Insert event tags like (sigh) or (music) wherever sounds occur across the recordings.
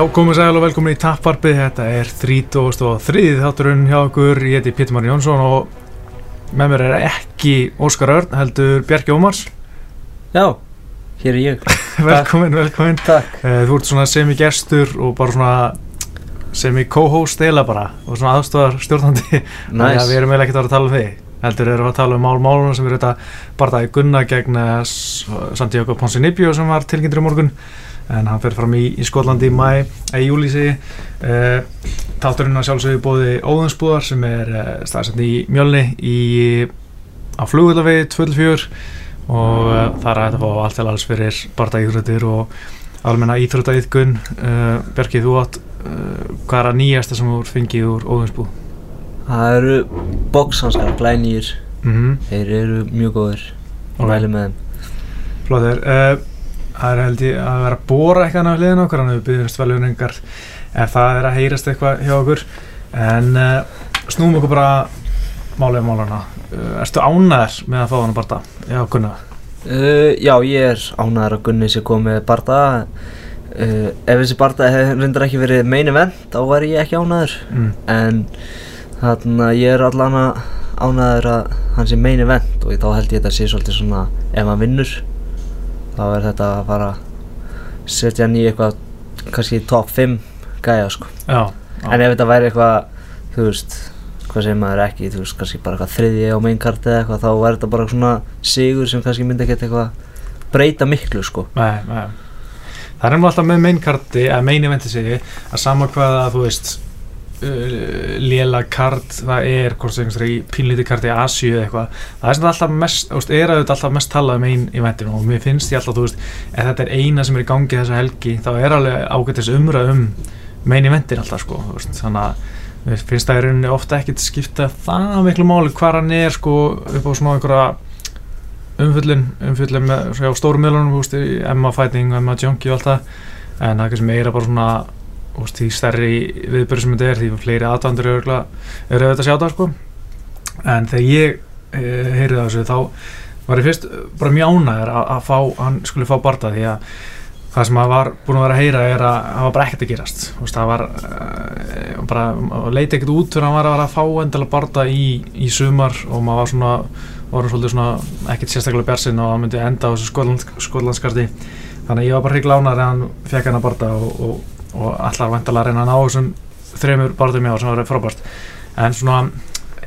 Já, komið sæl og velkomin í Tapparpið, þetta er 33. þátturinn hjá okkur, ég heiti Pétur Mári Jónsson og með mér er ekki Óskar Örn, heldur Bjarki Ómars. Já, hér er ég. (laughs) velkomin, velkomin. Takk. Eh, Þú ert svona semi-gestur og bara svona semi-co-host eila bara og svona aðstofar stjórnandi. Næs. (laughs) við erum eiginlega ekkert að vera að tala um þig. Heldur erum við að tala um mál málunum sem eru þetta barðaði Gunna gegn eh, Santiago Ponsinibio sem var tilkynntur í morgun en hann fer fram í, í Skotlandi í mæ, eða í júli segi uh, Tátturinn að sjálfsögðu bóði Óðinsbúðar sem er uh, staðsend í Mjölni í, á flugvöldavegi 24 og uh, það er að fá allt til alls fyrir barða íþróttir og almenna uh, Bjarki, þú átt hvað er að nýjasta sem þú fengið úr Óðinsbúð? Það eru boxhanskar, glænýr. Mm Þeir eru mjög góðir. Ok. Og væli með þeim. Flóður, uh, það er held ég að vera að bóra eitthvað á hliðin okkur, hann hefur byggjast velunningar ef það er að heyrast eitthvað hjá okkur en uh, snúum okkur bara málið málana uh, Erstu ánæður með að fá hann að barta? Já, kunna Uh, já, ég er ánæður að Gunni sé komið barda. Ef þessi barda reyndar ekki verið main event, þá væri ég ekki ánæður. mm. En þannig að ég er allan að ánæður að hann sé main event og þá held ég þetta sé svolítið svona ef hann vinnur þá er þetta að fara að setja hann í eitthvað kannski top 5 gæja sko. Já, já. En ef þetta væri eitthvað, þú veist, hvað segir maður ekki, þú veist, kannski bara eitthvað þriðji á mainkart eða eitthvað, þá er þetta bara svona sigur sem kannski myndi ekkert eitthvað breyta miklu, sko. Nei, nei. Það er nefnilega alltaf með mainkarti, eða main eventi segi, að sama hvað að þú veist uh, léla kart það er, hvort sem einhverstað í pínlítið karti í Asíu eða eitthvað, það er sem alltaf mest, veist, er auðvitað alltaf mest talað um main eventinu og mér finnst ég alltaf, þú veist, ef þetta er eina sem er í gangi þessa helgi, þá er alveg ágættis umræð um main eventin alltaf, sko, veist, þannig að mér finnst það í rauninni ofta ekkit skipta það miklu máli hvar hann er, sko, upp á svona einhverja umfyllin, umfyllin með já, stórum miðlunum, þú veist, í Emma Fighting, Emma Junkie og allt það. En það er kannski meira bara svona veist, því stærri viðbyrðu sem þetta er því fleiri aðdandur eru auðvitað að sjá það sko. En þegar ég e, heyrði það þessu þá var ég fyrst bara mjög ánæður að, að fá, hann skulle fá barða því að það sem maður var búin að vera að heyra er að það var bara ekkert að gerast. Þú veist, það var e, bara, maður leiti ekkert út fyrir að hann var að fá endilega barða í, í sumar og maður var svona voru svolítið svona ekkert sérstaklega bjarsinn og hann myndi enda á þessu skotland, skotlandskarti. Þannig að ég var bara hryggla ánæður að hann fekk hann að barða og, og, og allar vantalega að reyna að ná þessum þreymur barðum í ár sem var frábært. En svona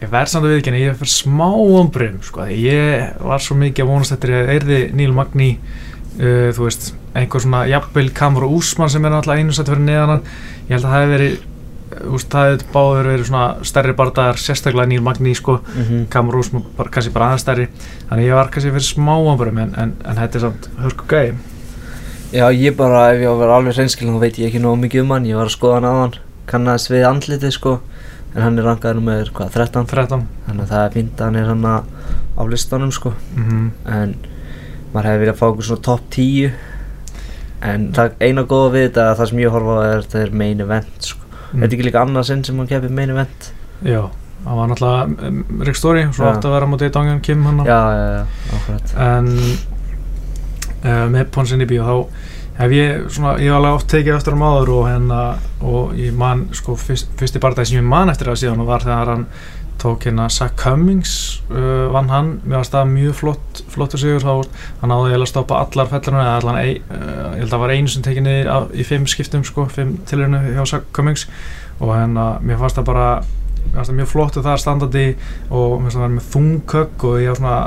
ég verð samt að viðkynna, ég fyrir smá ombrym sko, ég var svo mikið að vonast eftir að erði Níl Magni uh, þú veist, einhver svona jafnvel Kamur Úsmann sem er náttúrulega einu sætt fyrir neðan hann, ég held að það hefði verið uh, úst, það hefði báður verið svona stærri bardaðar, sérstaklega Níl Magni sko, Mm -hmm. Kamur Úsmann bara, kannski bara aðeins stærri, þannig ég var kannski fyrir smá ombrym en, en, en þetta er samt hörku gæði Já, ég bara, ef ég á að vera alveg reynskilin, þá veit ég ekki nógu mikið um hann, ég var að skoða hann aðan, kannast við andlitið, sko, en hann er rankaður nummer, hvað, 13, 13 þannig að það er fínt að hann er hann á listanum, sko, mm en maður hefði viljað fá okkur svona top 10, en það eina góða við þetta, að það sem ég horfa á er þetta er main event, sko. Mm. Er þetta ekki líka annað sinn sem hann keppi main event? Já, það var náttúrulega um, Rick Story, svo Já. átti að vera á móti Dongan Kim hann Já, já, já, akkurat. en uh, með Ponsin í bíó þá hef ég svona, ég hef alveg oft tekið eftir hann áður og hérna og ég man, sko, fyrst, fyrsti bardagi sem ég man eftir það síðan var þegar hann tók hérna Zach Cummings uh, vann hann, mér varst það mjög flott flottur sigur, þá hann eiginlega að stoppa allar fellurinn, eða allan ein, uh, ég held að það var einu sem tekið niður á- í fimm skiptum sko, fimm tilurinu hjá Zach Cummings. Og hérna, mér fannst það bara mér fannst það mjög flottu þar standandi og mér fannst það með þungkökk og ég var svona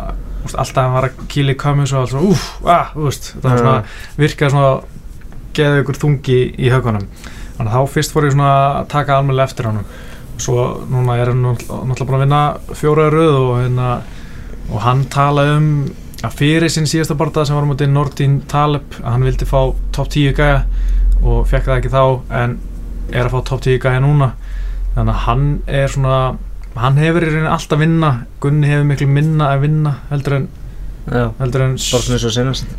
úst, alltaf að hann var að kýla í Cummings og allt svona, úf, ah, veist, það var svona virkaði svona geða ykkur þungi í högunum þannig að þá fyrst fór ég svona að taka almennilega eftir honum. Svo núna er hann náttúrulega búin að vinna fjóraði röð og, hérna, og hann talaði um að fyrir sinn síðasta barndað sem var á móti Nordin Taleb að hann vildi fá top 10 gæja og fekk það ekki þá en er að fá top 10 gæja núna. Þannig að hann er svona hann hefur í rauninni alltaf vinna Gunni hefur miklu minna að vinna heldur en, Já, heldur en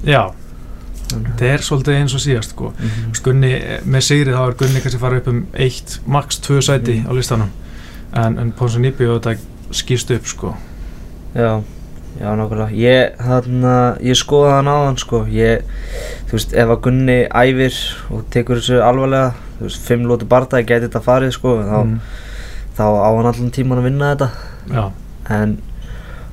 já, þetta er svolítið eins og síðast sko. Mhm. Gunni, með sigri þá er Gunni kannski fara upp um eitt, max tvö sæti Mm. á listanum en, en Ponsa Nýbi og þetta skýrst upp sko Já, Já, nákvæmlega. Ég, þarna, ég skoða hann á hann, sko. Ég, þú veist, ef að Gunni æfir og tekur þessu alvarlega, þú veist, fimm lótu barndagi gæti þetta farið, sko, þá, Mm. Þá á hann allan tíman að vinna þetta. Já, En,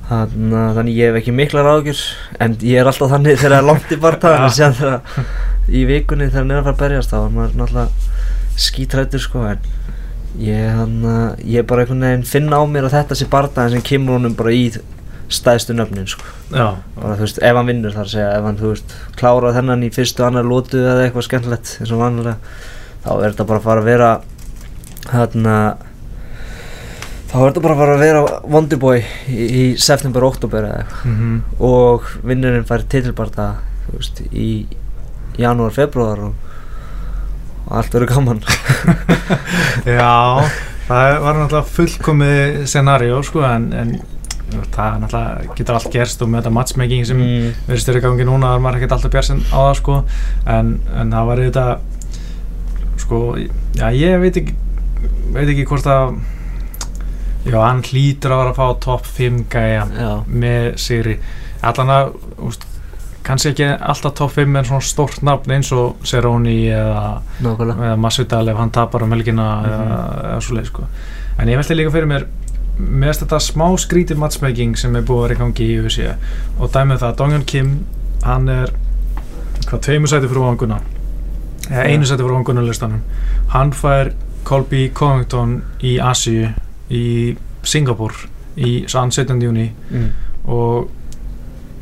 þarna, þannig ég hef ekki miklar ágjur, en ég er alltaf þannig þegar það er langt í barndagi, Já. en séðan þegar í vikunni þegar hann er að fara að berjast, þá er maður náttúrulega skítrættur, sko, en ég, hann, ég bara einhvern veginn finna á mér að þetta sé barndagi sem kemur honum bara í stæðstu nöfnin, sko. já, bara þú veist, ef hann vinnur þar segja ef hann, þú veist, klárað þennan í fyrstu annar lótu eða eitthvað skemmtilegt eins og vanlega þá er þetta bara að fara að vera þarna þá er þetta bara að fara að vera Wonderboy í, í september, oktober eða eitthvað. Mhm, og vinnurinn fær titilbarta veist, í janúar, februar og, og allt verður gaman. (laughs) Já, það var náttúrulega fullkomið scenario, sko, en, en það náttúrulega getur allt gerst og með þetta matchmaking sem mm, verðist verið í gangi núna er maður ekkert alltaf björnsinn á það sko. En, en það var þetta sko, já ég veit ekki veit ekki hvort að já hann hlýtur að vera að fá topp 5 gæja já, með Sigri allan að, úst, kannski ekki alltaf topp 5 en svona stórt nafn eins og Cerrone eða, eða Masvidal ef hann tapar um helgina eða, Mhm. eða svo leið sko. En ég veldi líka fyrir mér með þetta smá skrítið matchmaking sem er búið að vera í gangi í UFC og dæmið það, Donghyun Kim hann er hvað tveimur sæti fyrir ofan Gunnar. Eða einu sæti fyrir ofan Gunnar listanum. Hann fær Colby Covington í Asíu í Singapur í sann 17. júni mm. og,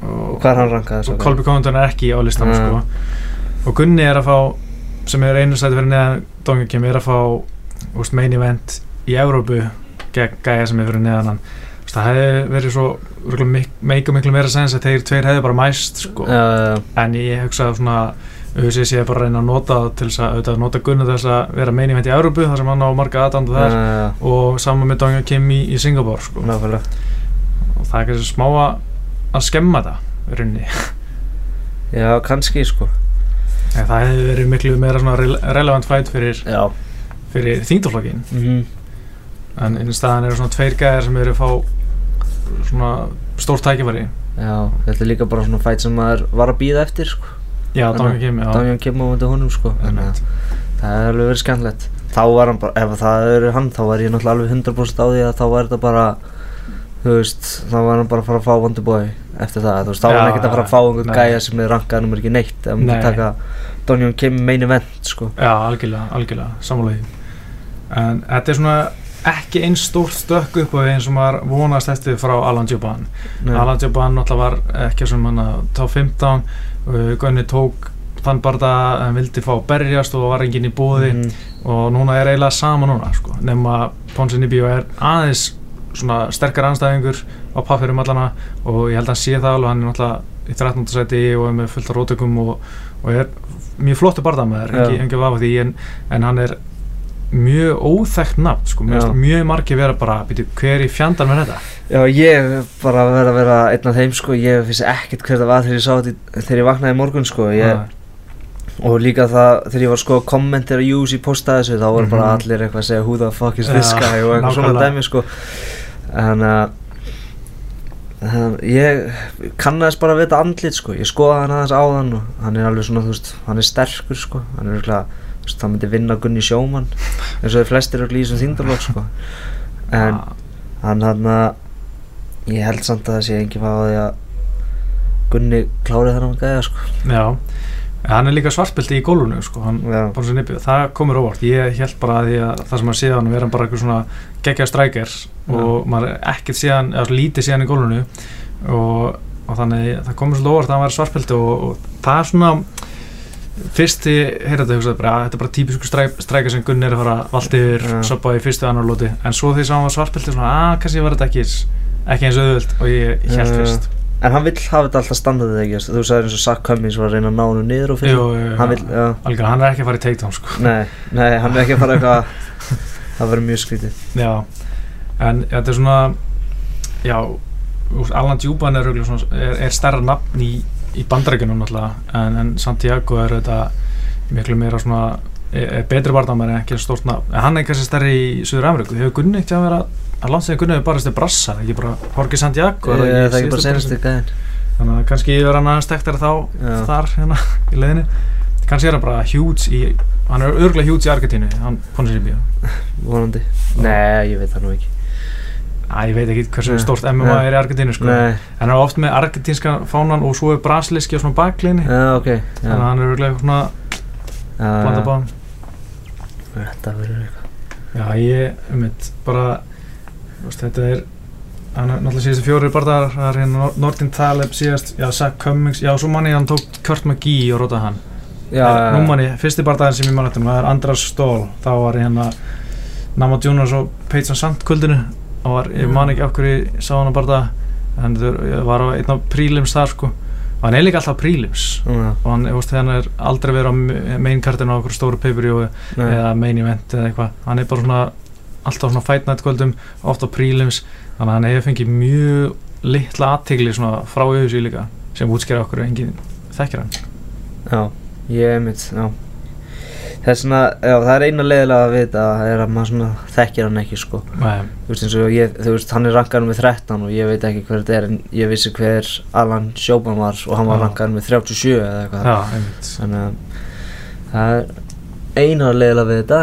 og hvað er hann rankað þess Colby Covington er ekki á listanum Ja. sko. og Gunni er að fá sem er einu sæti fyrir neðan Donghyun Kim er að fá úst, main event í Evrópu gegn gæja sem er fyrir neðan hann það hefði verið svo meika miklu meira sens að þeir tveir hefði bara mæst sko. já, en ég hugsaði svona auðvitað sé bara að reyna að nota það til þess að auðvitað nota Gunni til þess að vera main event í Evrópu þar sem hann á marga aðdandu þar. já, já, og saman með Donghyun Kim í, í Singapur sko. og það er kannski smá að, að skemma þetta í rauninni. (laughs) Já, kannski sko. En það hefði verið miklu meira svona rele- relevant fight fyrir, fyrir þýndaflokkin mhm. En einu staðan eru svona tveir gæðar sem eru að fá svona stórt tækifæri. Já, þetta er líka bara svona fætt sem maður var að býða eftir sko. Já, Daniel Kim, Damian kemur á undir honum sko. Þannig að það er alveg verið skemmtilegt Þá var hann bara, ef það er hann þá var ég náttúrulega alveg 100% á því að þá var þetta bara þú veist, þá var hann bara að fara að fá Wonderboy eftir það, þú veist, þá var hann ekkert að fara að fá einhvern gæja sem er rankað nummer ekki neitt ef Nei. maður taka Damian Kim main event sko. Já, algjörlega, algjörlega, sammálaði En þetta er svona ekki eins stórt stökk upp á því eins og maður vonast eftir frá Alan Joban. Alan Joban náttúrulega var ekki sem hann að tá 15 uh, Gunni tók þann bara að hann vildi fá berjast og var enginn í bóði Mhm. og núna er eiginlega sama núna sko. nema Ponsi Nibio er aðeins svona sterkar anstæðingur á pappirum allana og ég held að hann sé það alveg hann er náttúrulega í 13. seti og er með fullt af rótökum og, og er mjög flottu barðamæður, Já. ekki, ekki vafa því en, en hann er mjög óþekkt nafn, sko, mjög margir vera bara, býtu, hver í fjandan með þetta? Já, ég bara verið að vera einn af þeim sko, ég finnst ekkert hver það var þegar ég sá þetta þegar ég vaknaði morgun sko, ég, Ah, og líka það þegar ég var sko að kommentera Jús í posta þessu þá voru bara Mhm. allir eitthvað að segja who the fuck is this guy? og eitthvað svona dæmi sko. En uh, uh, ég kannast bara við þetta andlit sko, ég skoða hann aðeins áðan og hann er alveg svona, þú veist, hann er sterkur sko, hann er eitthvað, hann myndi vinna Gunni Sjóman eins og þeir flestir eru í þessum þýndarlokk sko. En ah, hann hann að ég held samt að það sé engin fá því að Gunni klárið þennan gæða sko. Já, en hann er líka svartbelti í gólfinu, sko, hann það komur óvart, ég held bara að að það sem maður séð hann vera bara eitthvað svona geggja strækjar og maður er ekkert séðan, eða svo lítið séðan í gólfinu. Og, og þannig það komur svolítið óvart að hann væri svartbelti og, og það er svona fyrst ég heyrði þetta hugsaði bara þetta er bara típisku stræk, strækjar sem Gunni er að fara vallt yfir Já. soppa í fyrstu annar lóti. En svo því sá hann var svartbelti svona að kannski var þetta ekki, ekki eins auðvöld og ég held fyrst. En hann vill hafa þetta alltaf standardið ekki, þú sagðir eins og Zach Cummings var að reyna að ná hann niður og fyrir Jú, jú, Hann vill, já, algjörlega, hann er ekki að fara í takedown sko. Nei, nei, hann er ekki að fara eitthvað (laughs) Það verður mjög skrítið. Já, en þetta er svona já, Alan Djúban er, er, er stærra nafn í, í bandarækjunum náttúrulega en, en Santiago er þetta miklu meira svona er, er betri barndamæri en ekki stórt nafn. En hann er kannski stærri í Suður Ameríku hefur Gunni ekkert að vera að landsliðin Gunnar bara stu brassa, ekki bara Jorge Santiago? Í það er ekki bara í gæðin þannig að kannski verður hann aðeins tektar þá Já. þar hérna í leiðinu kannski er hann bara huge í hann er örgulega huge í Argentínu hann Ponzinibbio (laughs) vonandi. Nei, ég veit það nú ekki Æ, ég veit ekki hversu stórt MMA er í Argentínu sko. Nei, hann er oft með argentínska fánan og svo er brasiliski á svona baklinni já, ok já. þannig að hann er örgulega svona blanda báðum. Þetta verður eitthvað. Já, ég, um mitt, bara, veist, þetta er, náttúrulega síðustu fjórir barðar, það er hérna Nor- Nordin Taleb síðast, já, Zach Cummings, já, svo manni hann tók Kurt McGee og rótaði hann. Já, já, Nú manni, fyrsti barðaðin sem ég mann eftir, það er Andras Stól, þá var hérna Nama Jonas og Peyton Sant kvöldinu, og var, ég man ekki af hverju ég sá hann en það var á einn af prílims þar, sko, og hann er líka alltaf prílims. já, Og hann, þú veist, hann er aldrei verið á main kartinu á okkur stóru pay-per-view eða main event eða eitthvað. Hann er bara svona alltaf svona fight night kvöldum ofta prelims þannig að hann hefur fengið mjög litla aðtegli svona frá auðvitað líka sem útskýra okkur að enginn þekkir hann. Já, ég er mitt, já Það er svona, já, það er eina leiðilega að vita það er að maður svona þekkir hann ekki, sko. Nei, Þú veist eins og ég, þú veist, hann er rankaður með 13 og ég veit ekki hver þetta er en ég vissi hver Alan Sjóban var og hann var Já. rankaður með 37 eða eitthvað. Einmitt. Þannig að það er eina leiðilega við þetta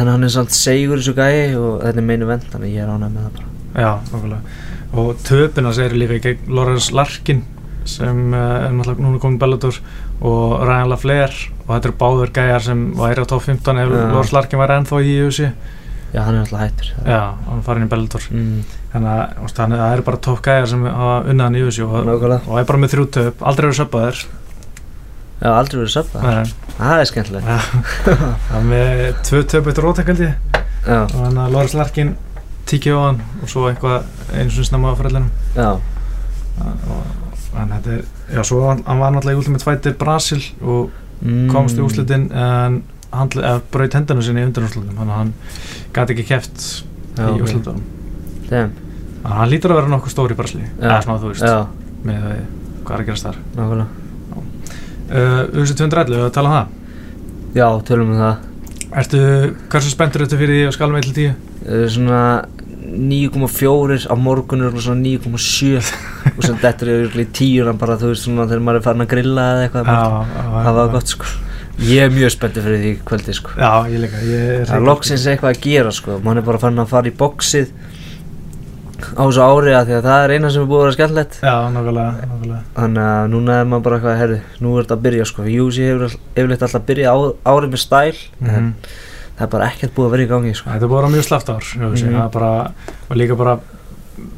en hann er samt segur þessu gæi og þetta er meinu vend þannig að ég er ánægð með það bara. Já, okkurlega og töpina segir líka gegn Lawrence Larkin sem uh, er náttúrulega núna komin Bellator og Ryan LaFlair og þetta eru báður gæjar sem væri á top 15 ef Já. Lawrence Larkin væri ennþá í UFC Já, hann er alltaf hættur. Já, hann farin í Bellator. Mm, þannig að það eru bara top gæjar sem hafa unnað hann í UFC og, Nákvæmlega. og er bara með þrjú töp, aldrei verið söpbaður Já, aldrei verið söpða Nei, Það er skemmtilegt. Það (laughs) er með tvö töp eftir rótakaldi Já, og hann að Lawrence Larkin tíkja á hann og svo eitthvað eins og snemma á fræðlinum já, en þetta er, já svo hann, hann var náttúrulega í Ultimate Fighter Brasil og mm, komst í úrslitin en hann braut hendana sinni í undanúrslitum þannig að hann gæti ekki keft Já, í ok. úrslitunum. Damn, þannig að hann lítur að vera nokkuð stór í Brasili eða svona þú veist, já, með eh, hvað er að gerast þar. Nákvæmlega. UFC 211, við að tala um það? Já, tölum um það. Ertu, hversu spenntur ertu fyrir því að skalum 1 til 10? Það er svona 9,4 á morgun er svona 9,7 (laughs) og sem þetta er örugglega í tíuna bara þú veist svona þegar maður er farin að grilla eða eitthvað það var gott sko. Ég er mjög spenntið fyrir því kvöldi sko. Já, ég líka ég er Það er loksins eitthvað að gera sko. Mann er bara farin að fara í bóksið á þessu ári að því að það er eina sem er búið að vera skemmtilegt. Já, nákvæmlega Þannig að núna er maður bara eitthvað, herri, nú er þetta að byrja sko. Júsi hefur yfirleitt alltaf að byrja á, árið með stæl Mhm. en það er bara ekkert búið að vera í gangi sko. Þetta er bara mjög slaft ár, mm er bara, og líka bara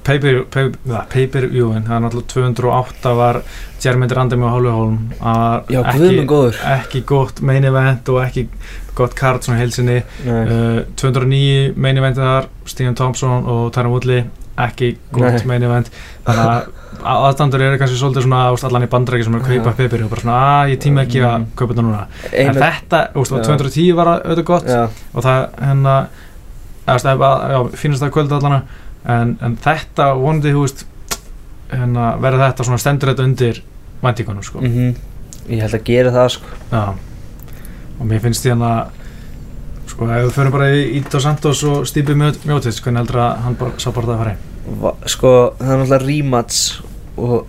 pay-per-view, pay, ja, pay-per-viewin, það er náttúrulega 208 var Jermaine Random og minn góður. ekki gott main event og ekki gott kart svona heilsinni uh, 209 main eventið þar Stephen Thompson og Tyron Woodley ekki gott Nei. main event. Þannig að aðstandur eru kannski svolítið svona úst, allan í bandræki sem eru að kaupa pay-per-view og bara svona að ég tíma ekki að Mm. kaupa þetta núna. En einu þetta, úst, og Já. 210 var auðvitað gott Já, og það hérna finnst það kvöld allana en, en þetta vonandi hérna, verður þetta svona stendur þetta undir væntíkunum sko. mhm. Ég held að gera það sko. Og mér finnst því hérna sko ef við förum bara í Ito Santos og Stipe Mjótits hvernig heldur að hann sá bara það að fara í Sko, það er náttúrulega rematch og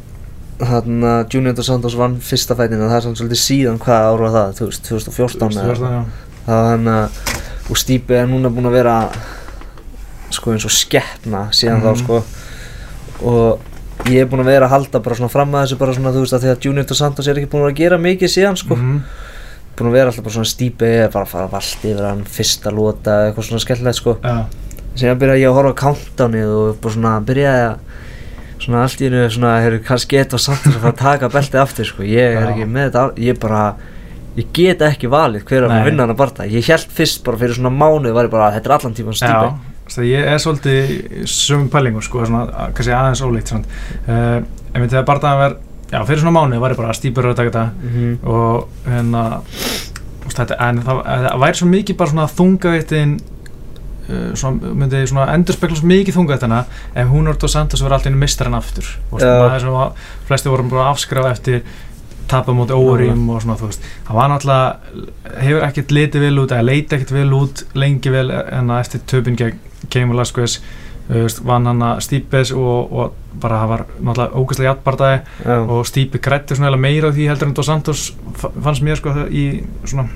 þannig að Junior Dos Santos vann fyrsta fætina það er samt svolítið síðan hvað ára það, þú veist, 2014 eða 2014, já. það var hann að og Stípi er núna búinn að vera sko eins og skeppna síðan Mhm. þá sko og ég er búinn að vera að halda bara svona fram að þessu bara svona þú veist að því að Junior Dos Santos er ekki búinn að gera mikið síðan sko Mhm. Búinn að vera alltaf bara svona Stípi er bara fara vallt yfir hann fyrsta lota eitthvað svona skemmtilegt sko. Já, síðan byrjaði ég að horfa á countdownið og bara svona byrjaði að svona allt í hennu svona hefur kannski eitt og samt að fara að taka beltið aftur sko. Ég er Já. ekki með þetta ég bara ég get ekki valið hver er að Nei. vinna hann að barta ég held fyrst bara fyrir svona mánuð var ég bara þetta er allan tíman já. stípi það ég er svolítið sömum pælingu sko svona kannski aðeins ólíkt svona uh, ef við þegar bara það var já fyrir svona mánuði var ég bara að Stipe að taka þetta Mhm. og hérna þetta, en það, það væri svo mikið bara svona þungaveitin uh, svona, myndi svona endurspegla svo mikið þungaveitina ef hún orðið og Santos verið alltaf inn mistar hann aftur. Og svona það er að flesti voru bara að afskrifa eftir tapa móti órim og svona þú veist. Það var náttúrulega, hefur ekkert litið vel út eða leiti ekkert vel út lengi vel en að eftir töpin gegn Keimur Laskves þú veist, vann hann að Stípes og, og bara það var náttúrulega ógæslega jættbardagi já, og Stípi grætti svona meira á því heldur en Dos Santos fa- fannst mér sko í svona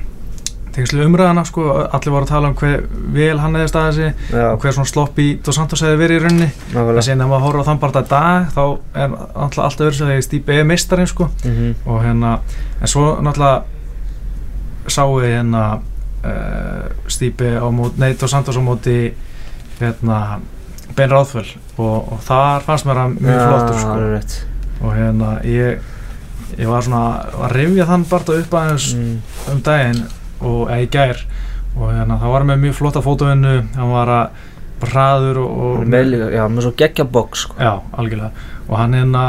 tengslu umræðana sko, allir voru að tala um hver vel hann hefði staðið sig já, og hver svona slopp í Dos Santos hefði verið í rauninni. En ef maður horfður á þann bara í dag þá er alltaf alltaf verið svo þegar Stípi er meistarinn sko. Mhm, og hérna en svo náttúrulega sáu við hérna uh, Stípi á móti, nei Dos Santos á móti hérna Ben Ráðföll og, og þar fannst mér að mjög flottur Já, sko og hérna ég ég var svona að rifja þann bara upp aðeins mm, um daginn og eða í gær. Og hérna það var með mjög flotta fótovinnu hann var að bara hraður og, Hann og með já, með svo geggja box sko. já, algjörlega. Og hann hérna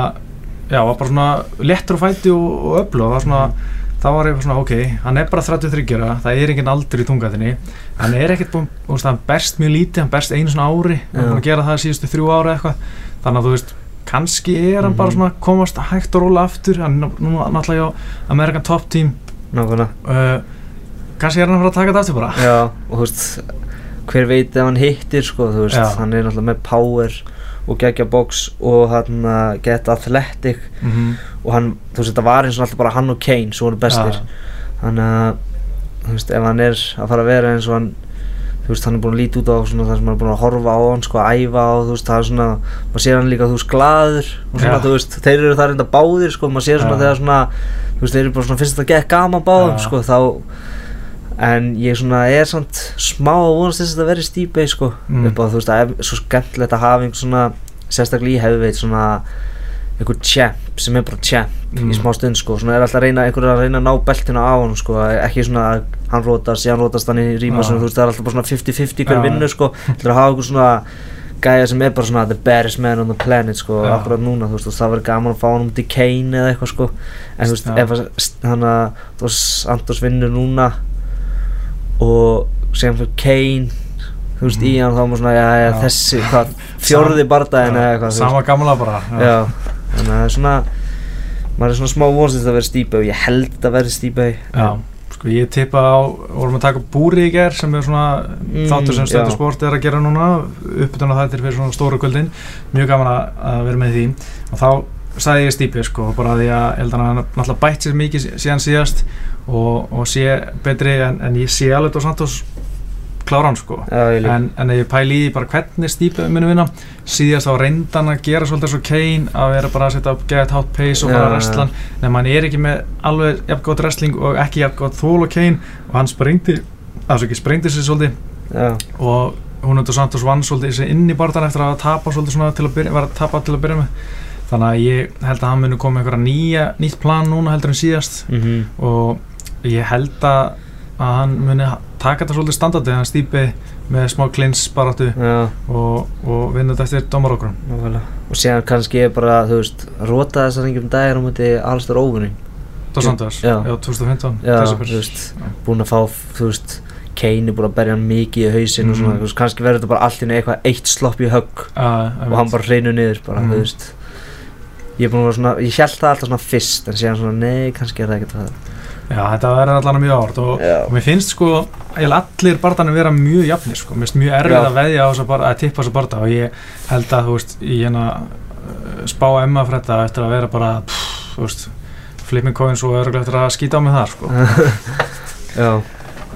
já, var bara svona léttur og fæti og, öflug og það var svona þá var ég svona, ok, hann er bara 33 ára það er engin aldur í tungaðinni hann er ekkert búinn, þú veist, hann berst mjög lítið hann berst einu svona ári, hann er Já. búinn að gera það síðustu þrjú ára eitthvað, þannig að þú veist kannski er hann bara Mhm. svona komast hægt og róla aftur, hann er nú náttúrulega hjá American Top Team uh, kannski er hann að fara að taka þetta aftur bara Já, og þú veist hver veit ef hann hittir sko, þú veist, Já. hann er náttúrulega með power og geggja box og hann uh, get athletic. Mm og hann, þú veist, þetta var eins og alltaf bara hann og Kane svo voru bestir, þannig að þú veist, ef hann er að fara að vera eins og hann þú veist, hann er búin að líti út á svona það sem hann er búin að horfa á hann, sko, að æfa á, þú veist, það er svona, maður sér hann líka, þú veist, glaður og svona, Já. þú veist, þeir eru það reynda báðir, sko, maður sér svona Já. þegar svona, þú veist, þeir eru bara svona, finnst þetta gekk gaman báðum, sko, þá en ég svona er samt smá að vonast þess að þetta verði stípei, sko, Mm. upp á, þú veist, að svo skemmtilegt að hafa einhvern svona, sérstaklega í hefðveit, svona, einhver champ sem er bara champ Mm. í smá stund sko, svona er alltaf að reyna, einhver er að reyna að ná beltina á hann sko, ekki svona að hann rótast, síðan rótast hann í ríma, Já. þú veist, það er alltaf bara svona 50-50 hver Já. vinnur sko, þetta er að hafa einhver svona gæja sem er bara svona the baddest man on the planet sko, Já. akkurat núna, þú veist, og það verður gaman að fá hann um til Kane eða eitthvað sko, en þú veist, Já. ef hann að, þú veist, Andos vinnur núna og sem fyrir Kane þú veist, í hann þá maður svona, já, já, Já. þessi, hvað, fjórði bardaginn eða eitthvað, þú veist. sama gamla bara Já, þannig að það er svona maður er svona smá vonstist að vera stípa og ég held að vera stípa Já, sko ég tippa á, vorum að taka búri í ger sem er svona Mm, þáttur sem Stöðu já. Sport er að gera núna á þættir fyrir svona stóru kvöldin mjög gaman að vera með því og þá sagði ég stípi sko bara því að að hann náttúrulega bætt sér mikið síðan síðast og, og sé betri en, en ég sé alveg Dos Santos kláran sko. Já, en, en ef ég pæli í bara hvernig stípið muni vinna síðast á reyndan að gera svolítið svo Kane að vera bara að setja upp get hot pace og Já, bara já. wrestlan en hann er ekki með alveg jafn gott wrestling og ekki jafn gott þól og Kane og hann sprengdi altså ekki sprengdi sér svolítið. Já, og hún undir Santos vann svolítið sér inn í barðan eftir að tapa svolítið svona til að byrja, að að þannig að ég held að hann muni koma einhverja nýja, nýtt plan núna heldur en síðast. Mhm, og ég held að, að hann muni taka þetta svolítið standardi hann stýpi með smá klins baráttu já, og, og vinna þetta eftir nákvæmlega. Og síðan kannski er bara, þú veist, rota þessar einhverjum dagir á múti allstur óvinning Dos Santos, Já. já, 2015 Já, þú veist, búin að fá, þú veist Kane er búin að berja hann mikið í hausinn og svona, Mhm. kannski verður þetta bara allt í einu eitthvað eitt slopp í högg Uh, og hann bara hreinu niður, bara, Mhm. þú veist Ég er búin að vera svona, ég held það alltaf svona fyrst en síðan svona, nei, kannski er það ekkert það Já, þetta verður allan mjög árt og, og mér finnst sko eiginlega allir barðanir vera mjög jafnir sko. mér finnst mjög erfið Já. að veðja á þessa barða, að tippa þessa barða og ég held að þú veist, í hérna uh, spá Emma frétta eftir að vera bara pff, þú veist, flipping coins og örgulega eftir að skýta á mig þar sko. (laughs) Já,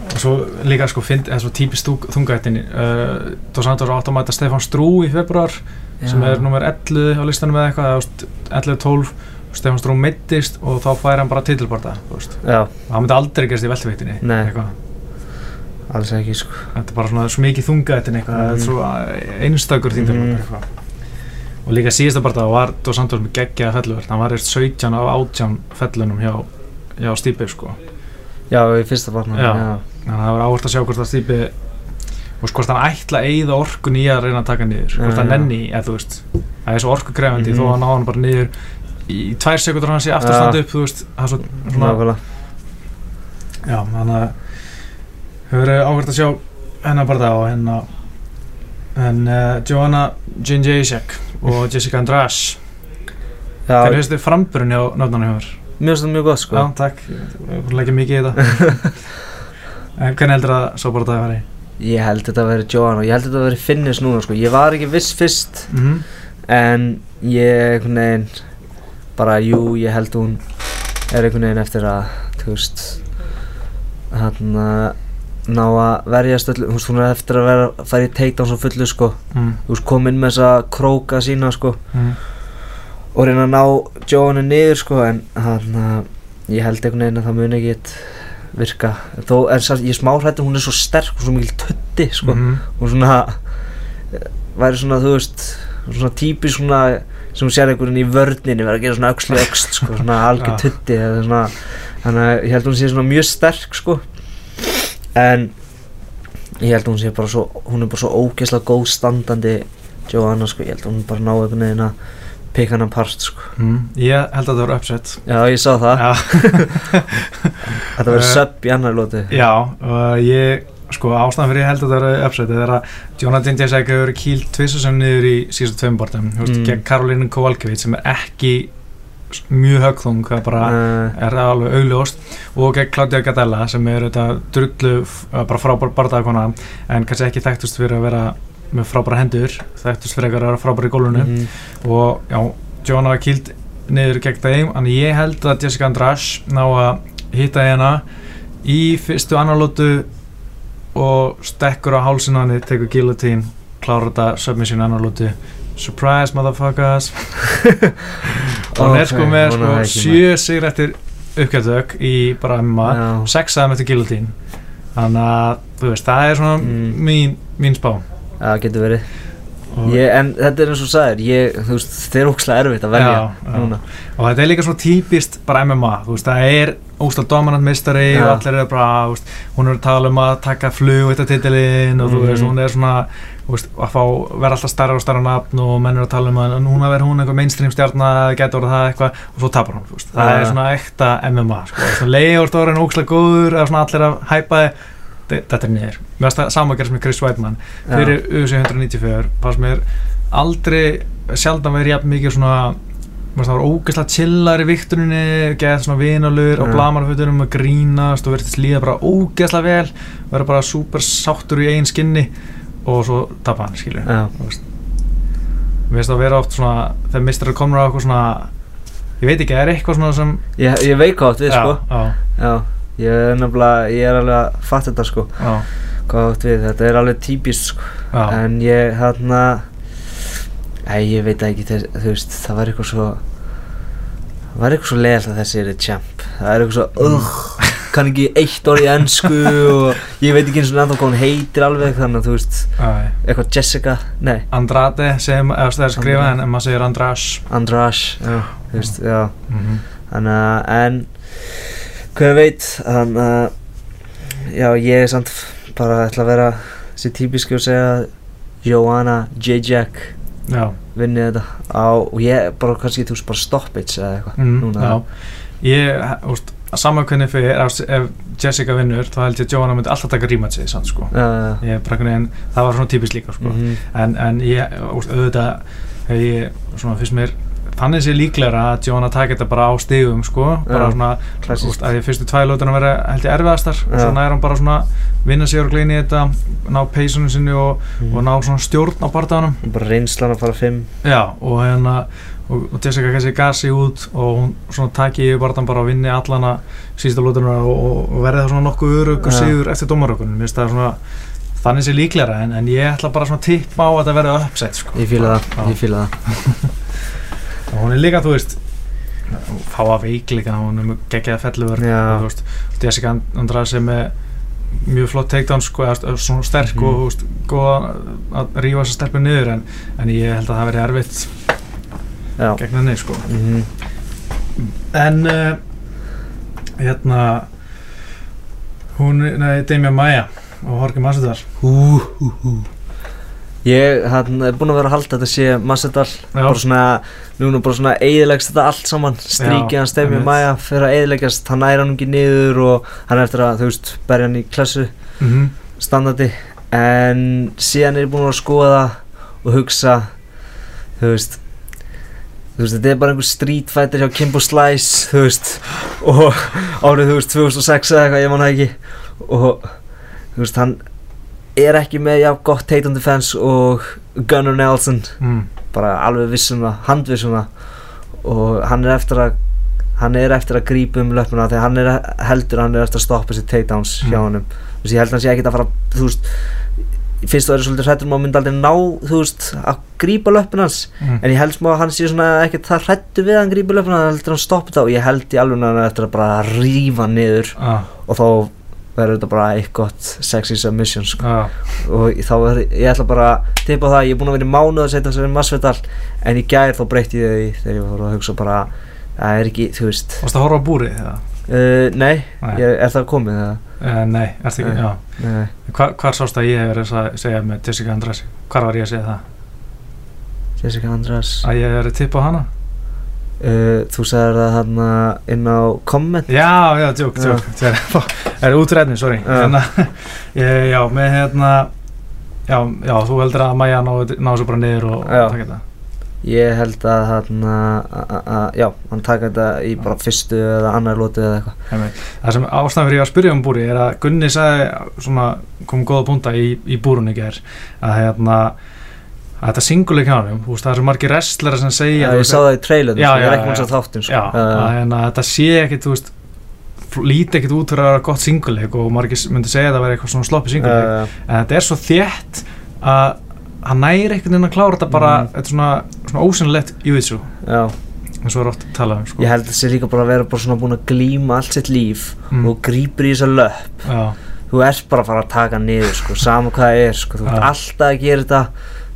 og svo líka sko, find, eða svo típist þungættin uh, Dos Santos átt að mæta Stefan Strú í februar sem er nummer 11 á listanum eða eitthvað, eða, þú veist, 11-12 Stefán Strú meittist og þá fær hann bara titilbarda já, það myndi aldrei gerst í eitthvað. alls ekki, sko þetta er bara svona svo mikið eitthvað Mhm. þetta er svo einstakur Mhm. eitthvað og líka síðasta barða var Dos Santos með geggjaða felluvert hann var eftir 17 af 18 fellunum hjá, hjá Stípi sko Já, í fyrsta barna Já. já. þannig að það var áhvert að sjá hvort að Stípi og hvort hann ætla að eyða orkun í að reyna að taka niður. Hvort hann nenni, eða þú veist það er svo orkukrefandi Mhm. þó að hann ná hann bara niður. Í tvær sekundur hann sé aftur Já. standa upp þú veist, það er svo svona Nákvæmlega. Já, þannig að hefur verið áhvert að sjá hennar bara það og hennar en uh, Joanna Jędrzejczyk og Jessica Já, hvernig finnst þið framburinn hjá nöfnarni hefur? mér finnst það mjög gott, sko. Já, takk, við leggja mikið í þetta. (laughs) En hvernig heldur að svo bara það væri? Ég held þetta að vera Joanna og ég held þetta að vera Finnis núna sko ég var ekki viss fyrst mm en ég einhvern veginn bara jú ég held hún er einhvern veginn eftir að þú veist hann ná að verjast öllu, þú veist hún er eftir að vera að fara í takedown svo fullu sko mm. veist kom inn með þessa króka sína sko Mm. og reyna að ná Joanna niður sko en hann ég held einhvern veginn að það muni ekki virka. Þó er samt, ég smá hrættur hún er svo sterk og svo mikil tutti sko. Mhm. og svona eh, væri svona þú veist svona típisk svona sem sér einhvern í vörninni vera að gera svona öxli öxl sko svona (laughs) algjör eða svona þannig að ég held hún sé svona mjög sterk sko. En ég held hún sé bara svo hún er bara svo ógeðslega góð standandi Joanna sko. Ég held hún bara ná einhvern veginn að pika hann apart sko. Mm. ég held að það voru upset já ég sá það. (laughs) Þetta verður Eh, sub í annar lóti já og ég sko ástæðan fyrir ég held að það voru upset er að Jonathan Jacek hefur verið kýlt tvisasum niður í síðustu tveim bortum mm. Gegn Karolínu Kovalkiewicz sem er ekki mjög högþung það bara uh, er það alveg augljóst. Og gegn Claudia Gadella sem er þetta drullu f- bara frábær barndagakona en kannski ekki þekktust fyrir að vera með frábæra hendur þekktust fyrir að vera frábæra í gólfinu. Mm, og já, Joanna var kýld niður gegn þeim, en ég held að Jessica Andrasch ná að hitta hérna í fyrstu annarlótu og stekkur á hálsinu hann tekur guillotine, klára þetta submission annarlótu surprise motherfuckers. Og (laughs) hún er sko með sko, sjö sigur eftir uppgjöldök í bara MMA sex aðeim eftir guillotine þannig að þú veist, það er svona Mm. mín, mín spá það getur verið ég, en þetta er eins og þú sagðir ég, þú veist, þeir eru ókslega erfitt að velja Já, já. núna og þetta er líka svona típist bara MMA, þú veist, það er óslátt dominant mistari Já. og allir eru bara, þú veist, hún er að tala um að taka flug þetta titilinn og þú Mhm. veist, hún er svona, þú veist, að fá vera alltaf starra og starra nafn og menn eru að tala um að núna verður hún eitthvað mainstream stjarnar getur orðið það eitthvað og svo tapar hún, þú veist, það Já. er svona ekta MMA, sko, svona leiður stórin óslátt góður eða svona allir að hæpa þið þetta er niður, mér finnst það að sem með Chris Weidman Já. fyrir UFC 194 fannst mér aldrei sjaldan verið jafn mikið svona það var ógeðslega chillar í viktuninni geða svona vinalur og Já. blamarfutunum að grínast og verðist líða bara ógeðslega vel vera bara super sáttur í eigin skinni og svo tapa hann skilju Já. mér finnst það að vera oft svona þegar mistar komur á eitthvað svona ég veit ekki, er eitthvað svona sem ég, ég hvað átt við sko. já, já, ég er nefnilega, ég er alveg að fatta þetta sko. Já, hvað átt við, þetta er alveg típist sko. Já, en ég hérna Æ, ég veit ekki, þess, þú veist, það var eitthvað svo það var eitthvað svo leiðalt að þessi er champ. Það er eitthvað svo, ugh kann ekki eitt orð í ennsku (laughs) og ég veit ekki eins og ennþá hvað hún heitir alveg þannig að þú veist, já. eitthvað Jessica, nei, Andrade sem, eða það er skrifað en, maður segir Andras Andrash já, þú veist, já. Mm þannig að, en hver veit, þannig að já, ég er samt bara ætla að vera þessi típiski og segja Joanna J. Jack já vinni þetta á, og ég bara kannski, þú veist, bara stoppage eða eitthvað mm, núna. já. ég, úst, saman hvernig fyrir ef, Jessica vinnur þá held ég að Joanna myndi alltaf taka sann sko ég, einhvern veginn, það var svona típist líka sko. Mhm. en, en ég, úst, auðvitað hef ég, svona fyrst mér þannig sé líklegra að Joanna taka þetta bara á stigum sko, bara svona úst, að því fyrstu tvæði lótana vera held ég erfiðastar og svo næra hann bara svona vinna sig og gleyni þetta, ná peysunum sinni og, Mhm. og ná svona stjórn á bardaðanum bara reynslan að fara fimm. Já, og hérna og, og Jessica kannski gasi út og hún svona taki yfir barðan bara og vinni allana sísta lótunar og, og, verði það svona nokkuð örugg og sigur eftir dómarökunum. Mér finnst það svona þannig sé líklega en, en ég ætla bara svona að tippa á að það verði uppsett sko. ég fíla það, ég fíla það (laughs) og hún er líka, þú veist fá að veikleika, hún er felluver Já. og þú veist, Jessica Andrade sem er mjög flott takedown sko, svona sterk Mhm. og þú veist, góða að rífa þessa stelpu niður en, en ég held að það verði erfitt já, gegn henni sko. Mhm, En uh, hérna hún, nei, Damian Maia og Jorge Masvidal. Hú, hú, hú ég hann er búinn að vera að halda þetta sé Massadal bara svona, núna bara svona eiðilegst þetta allt saman, stríkið hans Demi einmitt. Maja fyrir að eiðilegast, hann næra hann ekki niður og hann er eftir að, þú veist, berja hann í klassu mm -hmm. standardi. En síðan er ég búinn að skoða og hugsa þú veist þú veist, þetta er bara einhver street fighter hjá Kimbo Slice þú veist og árið, þú veist, 2006 eða eitthvað, ég man það ekki. Og þú veist, hann er ekki með jafn gott Tatum defense og Gunnar Nelson mm. bara alveg vissum það, handvissum það og hann er eftir að hann er eftir að grípa um löpuna þegar hann er heldur að hann er eftir að stoppa sér takedowns Mm. hjá honum þú veist, ég held að hann sé ekkert að fara þú veist, finnst það er svolítið hrættur maður myndi aldrei ná, þú veist, að grípa löpun hans Mm. en ég held smá að hann sé svona ekkert það hrættu við að hann grípa löpun hann heldur að hann stoppa það og ég held í alveg að hann eftir að bara rífa niður ah, og þá verður þetta bara eitthvað sexy submission sko. og þá er, ég ætla bara að tippa það, ég er búinn að vera í mánuð að setja þessari Masvidal en í gær þá breytti ég því þegar ég fór að hugsa bara það er ekki, þú veist Varstu að horfa á búrið eða? uh, nei, Nei. ég, er það komið það? Uh, nei, ertu ekki, Nei. já Nei. Hvar, sást að ég hef verið að segja með Jessica Andrade? Hvar var ég að segja það? Jessica András Að ég hef verið tipp á hana? Uh, þú sagðir það hann inn á komment Já, já, tjók, Já. tjók (laughs) Það er útræðni, sorry Já. hérna, (laughs) ég, Já, með hérna Já, já, þú heldur að Maja náðu ná svo bara niður og, og Já. taka þetta ég held að hann já, hann taka þetta í bara fyrstu eða annar lótu eða eitthvað. Það sem ástæðan fyrir ég að spyrja um búri er að Gunni sagði svona, kom góða punta í, í búrunni ger að hérna að þetta singuleik hjá hann, það er svo margir wrestlera sem segja þú ég veist, sá það í trailerinu, Já, sko, ég er ekki já, múin já. að þáttin sko. Að, hérna, þetta sé ekkit, þú veist líti ekkit út fyrir að vera gott singuleik og margir myndi segja að það væri eitthvað svona sloppi singuleik uh, en þetta er svo þétt að hann næri einhvern veginn að klára þetta bara Mhm. þetta er svona, svona ósynlegt júðsú já eins og er oft talað um sko. Ég held að það sé líka bara að vera bara svona búin að glíma allt sitt líf Mm. og grípur í þessa löpp þú ert bara að fara að taka niður sko, sama hvað það er sko, þú ert alltaf að gera þetta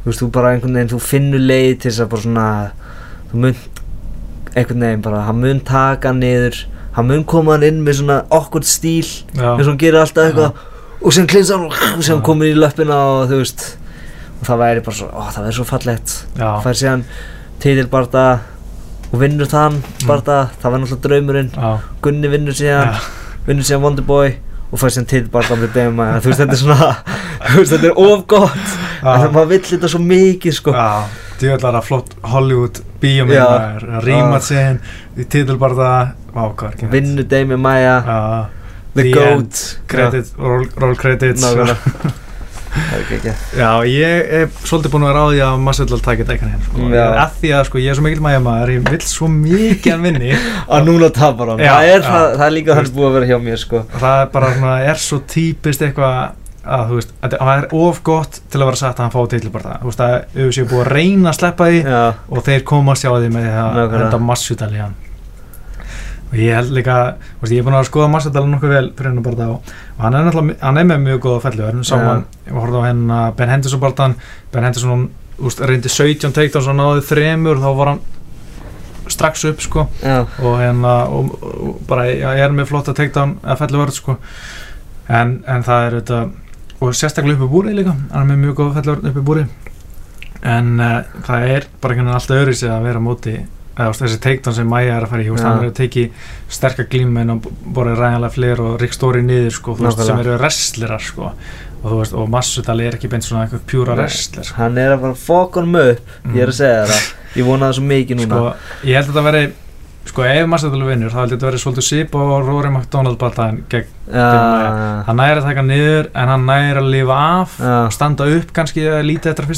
þú veist, þú bara einhvern veginn, þú finnur leið til þess að bara svona þú mun einhvern veginn bara, hann mun taka niður hann mun koma hann inn með svona okkur stíl eins og hann gerir alltaf eitthvað og sem klinsa hann og sem komin í löppina og þú veist og það væri bara svo, ó, það væri svo fallegt. Já, fær síðan titilbarda og vinnur þann barda, það var náttúrulega draumurinn. Já, Gunni vinnur síðan já, vinnur síðan Wonderboy og fær síðan titilbarda með Dema þú veist þetta er svona (laughs) veist þetta er of gott. Já, maður vill þetta svo mikið sko. Já djöðlar að flott Hollywood rýma Já. sér í ekki vinnur Demi The The Goat. credit, roll, roll credits (laughs) Já, ég er svolítið búinn að vera á því að Masvidal takit eitthvað hérna sko. Já. að því að sko, ég er svo mikil mæja maður ég vill svo mikið að vinni (laughs) að núna tapar hann. Það, er, það, það er líka veist. búið að vera hjá mér sko. Það er bara svona, er svo típist eitthvað að þú veist, að það er of gott til að vera sagt að hann fá til bara þú veist að við séum búið að reyna að sleppa því já, og þeir komast hjá því með því að henda í hann og ég held líka veist, ég er búinn að skoða Masvidal nokkuð vel fyrir hennar bara og hann er náttúrulega, hann er með mjög góða fellu við saman, ég var horfði á henn Ben Henderson barðan, Ben Henderson úst, reyndi 17 takedowns og náði þremur. Þá var hann strax upp sko. Já, og hérna og, og bara já, ég er með flotta takedown að fellu vörð sko. En, en það er þetta og sérstaklega uppi búri líka. Hann er með mjög góða fellu vörð uppi búri en uh, það er bara einhvern veginn alltaf öðru eða þessi takedown sem Maja er að fara í veist, Já. hann er að teki sterkar glímen og borðið ræðanlega fleiri og Rick Story niður sko, þú veist, sem eru wrestlerar sko. Og þú veist, og Masvidal er ekki beint svona eitthvað pjúra wrestler sko. hann er að fara fokk honum upp ég er að segja það. Ég vona það svo mikið núna. Sko, ég held að þetta veri sko, ef Masvidal vinnur, þá held ég að þetta veri svolítið sip og Rory McDonald bataðin gegn já, hann næri að taka niður en hann næri að lifa af já, standa upp kannski eða lítið eftir að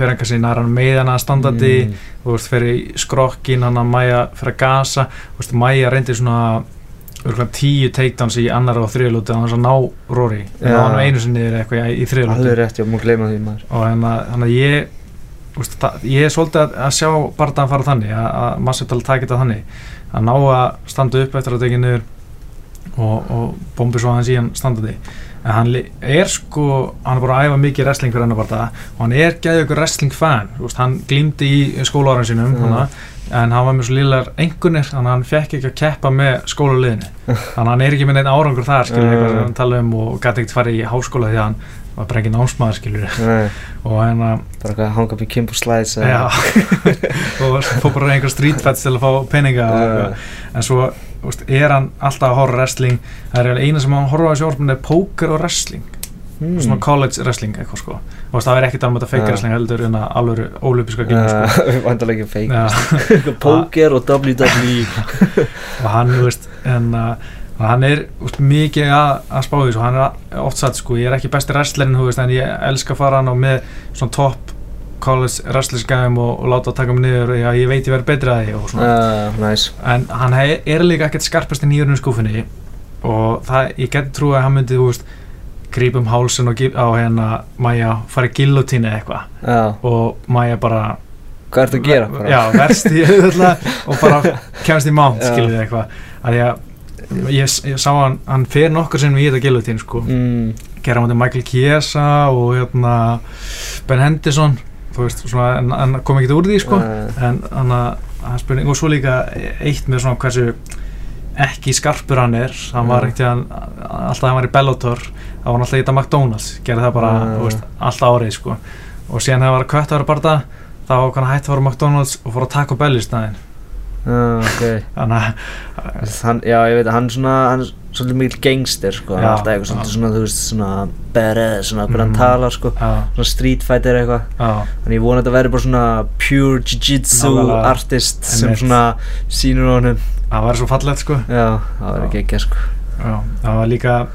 fyrir hann kannski næra hann með hann að standandi Mm. þú veist, fyrir skrokkin hann að Maja fyrir að gasa, þú veist, Maja reyndi svona tíu takedowns í annar og þriðlúti að hann ná Já. það var nú einu sinni eða eitthvað í, þriðlúti alveg rétt, ég múið gleyma því maður. Og þannig að, þannig að ég úst, það, ég er svolítið að, að sjá bara að fara þannig að, að Masvidal taki þetta þannig. Að ná að standa upp eftir að tekja niður og, og bombi svo aðeins í hann standandi en hann er sko hann er bara að æfa mikið wrestling fyrir hennar bara og hann er gæðið ykkur wrestling fan úst, hann glýmdi í skólaáran sínum Mm. hana, en hann var með svo liðlar engunir þannig að hann fekk ekki að keppa með skólaliðinu (laughs) þannig að hann er ekki með neinn árangur þar skilur Mm. hann tala um og gæti ekkert farið í háskóla því að hann var bara ekki námsmaður skilur (laughs) og hérna bara að hanga upp í Kimbo Slides já, (laughs) og fór bara einhver street fats til að fá peninga og en svo úst, er hann alltaf að horfa wrestling það er eina sem hann horfa á orðin er póker og wrestling, mm. svona college wrestling eitthvað sko, og veist, það er ekkert alveg að feika Já. wrestling heldur en að alveg ólípiska glíma sko. (laughs) uh, vandalega ekki Já. feik (laughs) Póker og WWE (laughs) og hann, veist en, uh, og hann er úst, mikið að, að spá því og hann er oft satt sko, ég er ekki besti veist, en ég elska að fara hann á með svona topp college wrestlerskæðum og, og láta taka mig niður já, ég veit ég verð betri að því og svona uh, nice. en hann hei, er líka ekkert skarpast í nýjörnum skúfinni og það, ég geti trú að hann myndi, þú veist grípa um hálsun og á hérna Maja, fara í gillotínu eða eitthvað Já, og Maja bara hvað ertu að gera? bara? já, verst í auðvitað og bara (laughs) kemst í mánt, Já. skilur við eitthvað að að ég, ég sá hann hann fer nokkur sinnum í þetta gillotínu sko mm, gera á móti Michael Chiesa og hérna Ben Henderson veist, svona, en hann kom ekkert úr því sko. En hann að spurning og svo líka eitt með svona hversu ekki skarpur hann er hann var ekkert hann alltaf hann var í Bellator þá var hann alltaf í þetta McDonalds gerði það bara, Já. þú veist, allt árið sko. Og síðan þegar hann var að kvötta að vera bara þá var hann hætti að fara á McDonalds og fór að taka Bell í staðinn uh, ok. Þannig að hann, Já, ég veit að hann svona hann er svolítið mikil gangster sko. Hann Já, alltaf eitthvað svolítið svona, þú veist, svona badass, svona hvernig hann Mm. talar sko. já, svona street fighter eitthvað. Þannig ég vona að þetta verði bara svona pure jiu-jitsu artist sem Einmitt. svona sýnur honum. Það var svo fallegt sko. Já, það verður Já. ekki ekki sko. Já, það var líka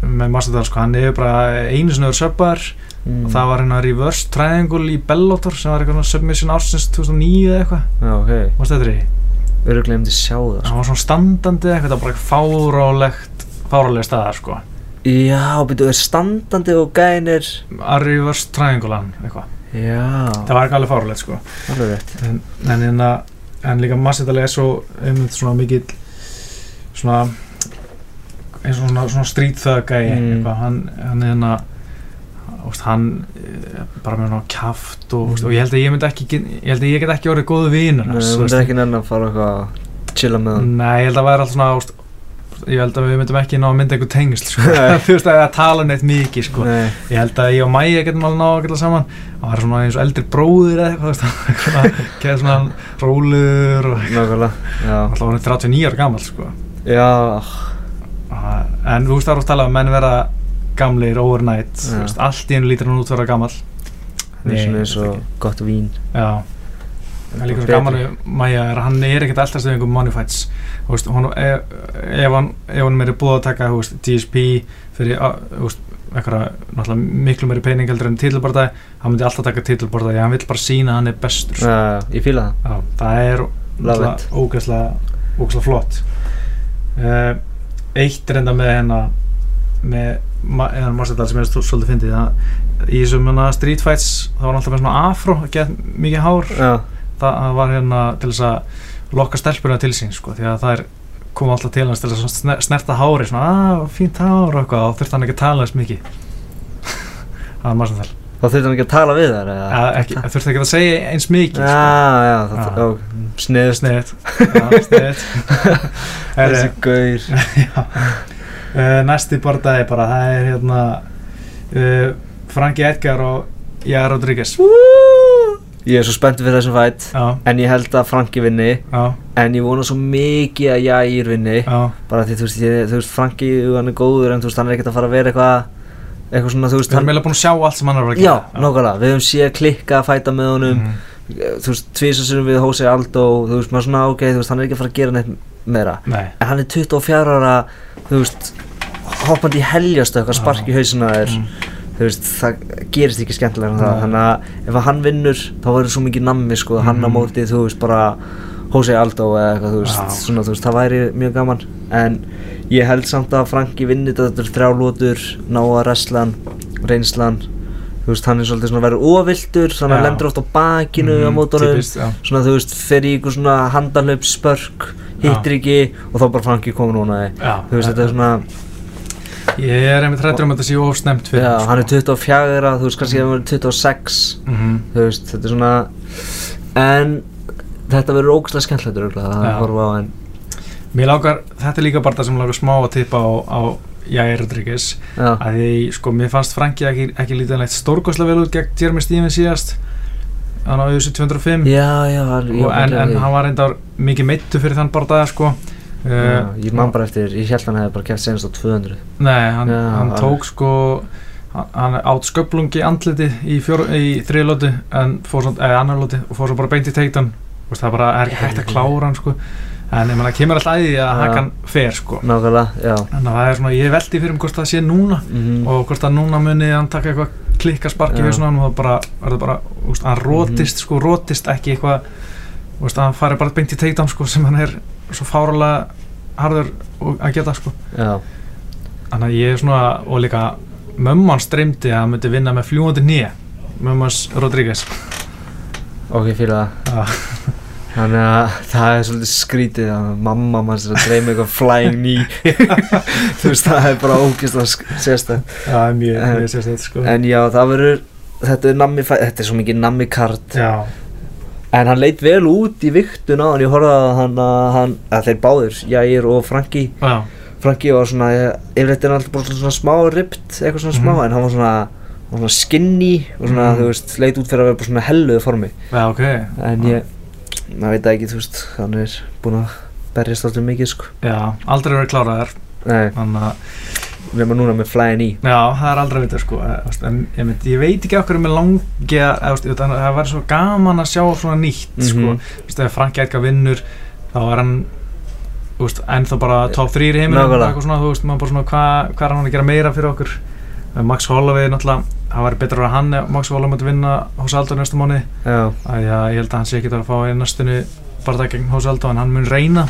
með Mastadal sko, hann hefur bara einu verið söpbar mm. og það var hérna reverse triangle í Bellator sem var eitthvað submission ársins 2009 eða eitthvað, Já, ok, mástu þetta því? Öruglega myndi sjá það sko. hann var svona standandi eitthvað, það var bara fárálegt fárálega staðar sko. Já, byrju, er standandi og gænir að reverse triangle hann eitthvað, Já, það var ekki alveg fárálegt sko. Alveg rétt. En, en, en, en líka Massadal er svo einmitt svona mikill svona eins og svona, svona street thug gæi Mm. eitthvað, hann, hann er hérna úst, hann eh, bara með svona kjaft og, mm. og ég held að ég myndi ekki ég held að ég get ekki orðið góðu vinur Nei, þú veist. ekki nenni að fara eitthvað að chilla með hann Nei, ég held að það væri alltaf svona úst, ég held að við myndum ekki ná að mynda einhver tengsl sko. (laughs) Þú veist að tala neitt mikið sko. Nei, ég held að ég og Mæja getum alveg náða að geta saman hann var svona eins og eldri bróðir eða eitthvað veist, (laughs) hann geði svona rólur og alltaf var hann 39 ára gammal sko. já, Ah, en þú veist það vera gamlir overnight Já. veist, allt í einu lítur hann út að gammal það er svona eins og gott vín. Já. Það er líka svo gaman við Maja er að hann er ekkert alltaf stöðum einhverjum money fights. Veist, hún, ef, ef hann hann er búið að taka veist, GSP fyrir að, eitthvað miklu meiri pening heldur en titilbardaði hann myndi alltaf taka titilbardaði hann vill bara sína að hann er bestur. Já, ég fíla það. Það er ógeðslega flott. Uh, eitt reynda með hennar með eða Marcel sem er svolítið fyndið í þessum hérna street fights það var hann alltaf með svona afro get mikið hár. Já, það var hérna til þess að lokka stelpuna til sín sko því að það er koma alltaf til hans til þess að sner- snerta hári svona að fínt hár og eitthvað og þurfti hann ekki að tala þess mikið. (laughs) Það var Marcel þá þurfti hann ekki að tala við þær eða? ekki, þurfti ekki að segja eins mikið sko. Já, já, það Já. er sniðust sniðið sniðið Þessi gaur (laughs) uh, næsti bordaði bara það er hérna uh, Franki Edgar og Jara Rodríguez. Ég er svo spenntið fyrir þessum fætt já, En ég held að Franki vinni já, En ég vona svo mikið að Jair vinni já. Bara því þú veist, ég, þú veist Franki hann er góður En þú veist, hann er ekkert að fara að vera eitthvað Eitthvað svona, þú veist við hann, eiginlega búin að sjá allt sem hann er að að Já, gera. Nákvæmlega, við höfum séð klikka að fæta með honum. Mhm. Þú veist, tvísasinnum við Hosei Aldo Þú veist, maður svona, ok, þú veist, hann er ekki að fara að gera neitt meira. Nei, En hann er 24 ára, þú veist Hoppandi í heljastu eitthvað spark í hausina þér mm, þú veist, það gerist ekki skemmtilega en það, þannig að ef að hann vinnur þá verður svo mikið nammi sko, hann á Mhm. móti þú veist, bara Jose Aldo eða eitthvað, þú veist, svona, þú veist, það væri mjög gaman. En ég held samt að Franki vinni þetta þrjá lótur, ná að reslan reynslan, þú veist, hann er svolítið svona verður óviltur, þannig að hann lendur oft á bakinu á mhm, mótunum, típist, svona þú veist, fer í eitthvað svona handalöp spörk, hittir ekki og þá bara Franki komin núna, Já, þú veist, þetta er svona ég er einmitt hrættur um að þetta sé ofsnemt fyrir Já, sko. hann er 24, þú veist kannski að hann er 26 Mhm. Þú veist, þetta er svona En þetta verður ógæslega skemmtilegt örugglega að Já. horfa á en Mér langar, þetta er líka bara það sem langar smá að tippa á, á Jair Rodríguez. Að því, sko, mér fannst Franki ekki, ekki lítið neitt stórkoslega vel út gegn Jeremy Stevens síðast hann á auðvitað 205 já, já hann, og, en, en hann var reyndar mikið meittu fyrir þann bardaða, sko. Já, uh, Ég man bara eftir, ég held hann hefði bara kæft senast á 200 Nei, hann, hann alveg. tók sko hann- hann átt sköplungi andliti í, í fór svo, eða annar lóti og fór svo bara beint í teiktan það bara er ekki hægt að klára hann sko. En ég meina kemur alltaf að því að. Hakan fer sko. Nákvæmlega, já. Það er svona, ég veldi fyrir um hvort það sé núna mm og hvort að núna muni hann taka eitthvað klikka sparki og það bara, verður bara úst, hann rótist sko, rótist ekki eitthvað hann fari bara beint í takedown sko sem hann er svo fáralega harður að geta sko. Þannig að ég er svona, og líka mömman streymdi að hann myndi vinna með fljúandi nýja mömmans Rodríguez. Ok, fyrir það. Þannig að það er svolítið skrítið að mamma manns er að dreyma eitthvað flying knee. (laughs) Þú veist, það er bara ógist að Já, það er mjög, En- mjög sérstætt sko. En já, það verður, þetta er nammi þetta er svo mikið nammi kart. Já, En hann leit vel út í viktun á hann, ég horfði að hann, að hann, að þeir báðir, Jair og Franki já, Franki var svona, yfirleitt er hann alltaf bara svona smá ript, eitthvað svona smá Mhm. En hann var svona, skinny og svona, Mhm. þú veist, leit út fyrir að vera bara svona helluðu formi. Já, ok. En ég, maður veit ekki, þú veist, hann er búinn að berjast alltaf mikið, sko. Já, aldrei verið kláraðar Nei, að, nema núna með flying í já, það er aldrei vitað sko. Eh, En ég, mynd, ég veit ekki okkur með langi að, að það væri svo gaman að sjá svona nýtt sko. Mhm. Þú veist, ef Franki Edgar vinnur þá er hann þú veist, ennþá bara top 3 í Nákvæmlega. eitthvað svona, þú veist, maður bara svona hvað hva er hann að gera meira fyrir okkur? Eh, Max Holloway náttúrulega, það væri betra að hann Max Holloway myndi vinna hos Aldo næsta mánu að ég held að hann sé ekki að fá næstunni bara það gegn hos Aldo en hann mun reyna.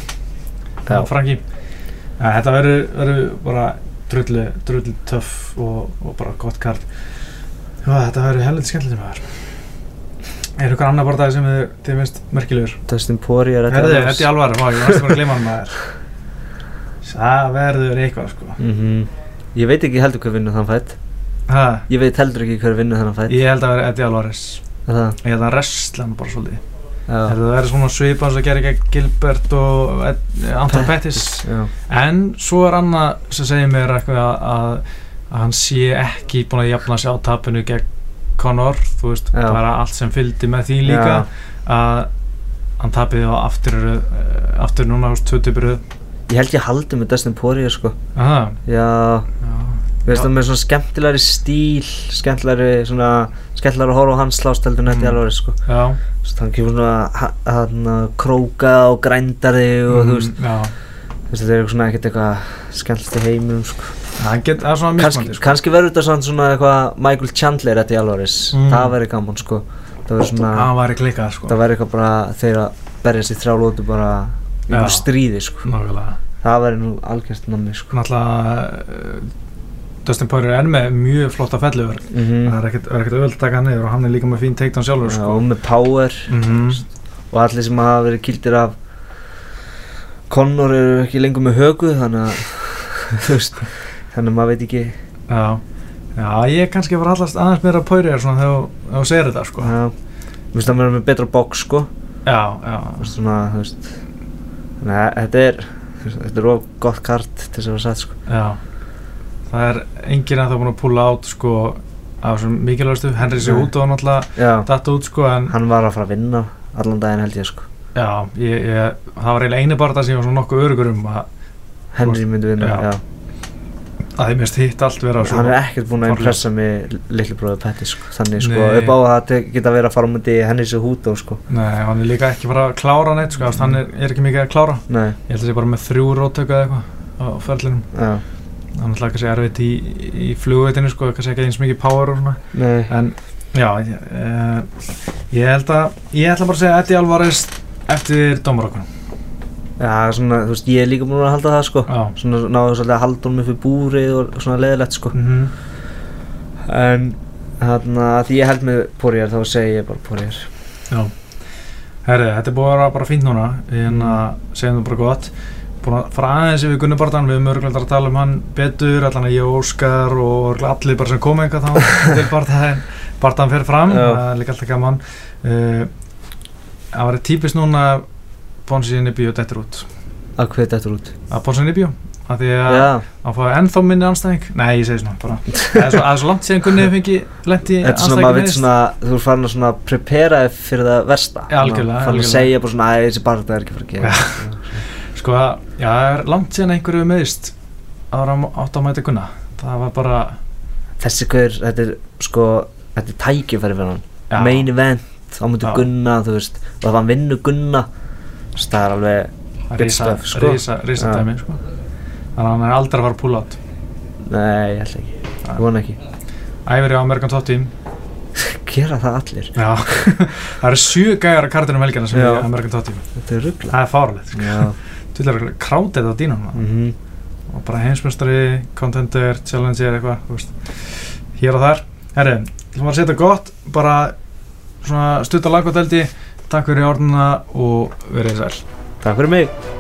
Franki ja, Þetta verður bara drullu, drullu töff og, og bara gott kart. Þetta verður helviti skemmtilegt með þér Er ykkur annar bortaði sem þið, finnst merkilegur? Dustin Poirier þetta er þetta er alvar, má, ég varst bara að gleyma hann maður. (laughs) Það verður eitthvað sko. Mhm. Ég veit ekki heldur hver vinnur þann fætt ha, Ég veit heldur ekki hver vinnur þann fætt. Ég held að verður Eddie Alvarez Það, Ég held að resla hann bara svolítið. Það verður svona svipað sem gerir gegn Gilbert og Ed- Anton Pettis Já, En svo er annað sem segir mér eitthvað að, að, að hann sé ekki búin að jafna sig á tapinu gegn Conor, þú veist, Já. bara allt sem fylgdi með því líka að hann tapið á aftur, uh, aftur núna, þú veist, tvötuburu Ég held ég haldi með Dustin Poirier sko. Já, já, við veist Já. það með svona skemmtilegri stíl Skemmtilegri svona Skemmtilegri að horfa á hans slást heldur en þetta Mm. alveg sko. Já. Veist, Hann kemur svona ha- Hann að króka og grænda þig og þú veist. mm, Já, þú veist, Þetta er svona ekkert eitthvað skemmtilegt í heiminum sko. Hann get, það er svona Kanski, mismandi sko. kannski verður þetta svona, svona eitthvað Michael Chandler þetta í alvaris Mm. Það verður gaman sko. Það verður svona hann væri klikkað sko. Það verður eitthvað bara þeir að berjast í þrjá lótu bara í stríði sko. Nákvæmlega. Það verður nú algjörst namni sko. Náttúrulega Dustin Poirier er með mjög flotta felluver mm það er ekkert er að taka hann niður og hann er líka með fín takedown sjálfur sko. Og með power. Mm og allir sem hafa verið kildir af Conor eru ekki lengur með högu þannig að (laughs) þannig að maður veit ekki. Já, já, ég kannski var allast aðeins meira Poirier svona þegar þú- segir þetta sko. Já, þú veist það verður með betra box sko. Já, já, veist svona, veist Þannig að þetta er Þetta er of gott kart til þess að vera sett sko. Já Það er enginn að það búin að púla át sko af þessum mikilvægastu Henry Nei. Cejudo náttúrulega Já, datt út sko en hann var að fara að vinna allan daginn held ég sko. Já, ég, ég, það var eiginlega eini barða sem ég var svona nokkuð örugur um að, Henry myndi vinna, Já. já, að þeim mest hitt allt vera Hann er ekkert búinn að impressa mig litli bróður Petty sko. Þannig sko, Nei. upp á að þetta geta verið að fara myndi Henry Cejudo sko. Nei, hann er líka ekki bara að klára neitt sko, hann er, er ekki mikið að klára. Nei, Ég held að það sé bara með þrjú róttöku eða eitthvað á ferlinum Hann er alltaf kannski erfitt í, í flugveitinu sko, kannski ekki eins mikið power og svona. Nei. En já, ég, uh, ég held að ég ætla bara að segja Eddie Alvarez eftir dómarákunum Já, svona, þú veist, ég er líka búinn að halda það sko. Já. Svona náðu svolítið að halda honum upp í búrið og svona leðilegt sko. Mm En þarna, að því ég held með Poirier þá segi ég bara Poirier. Já. Herri, þetta er búið að vera bara fínt núna. En að segja það bara gott búin að fara aðeins yfir Gunni Bardan við höfum örgulega að tala um hann betur allan að ég og Óskar og allir bara sem koma eitthvað þá (laughs) til Bardan Bardan fer fram, Já. það er líka alltaf gaman. Uh, Það var típist núna að Bonsi Nibio dettur út. Að hvað er út? Að Bonsi Nibio að því að hann fái ennþá minni anstæðing. Nei, ég segi svona bara. Það er svo, er svo langt síðan Gunni hefur fengið lent í þetta er svona, maður veit svona Þú er farin að þig fyrir það versta. Farin að segja bara svona, æ, þessi þetta er ekki að fara að gera Sko, já, það er langt síðan einhverju meðist ára átt að mæta Gunna. Það var bara Þessi hver, þetta er sko Þetta er tækifæri fyrir hann. Main event, þá myndi Já. Gunna, þú veist. Og ef hann vinnur Gunna Það er alveg Það Good stuff, sko. risa Já. dæmi sko. þannig að hann er aldrei að fara pull out. Nei, ég held ekki, ég vona ekki. Æveri á Amerikan Top Team. (laughs) Gera það allir, Já, (laughs) það eru sjö gæjar að kartinu um helgina sem er Amerikan Top Team. Þetta er ruggla Ætlar að krátið á dínunum mhm. Og bara heimsmestari, contender, challenger eitthvað hér og þar. Herri, þú var að setja gott bara svona stutta langkvæmt Takk fyrir orðina og verið sæl. Takk fyrir mig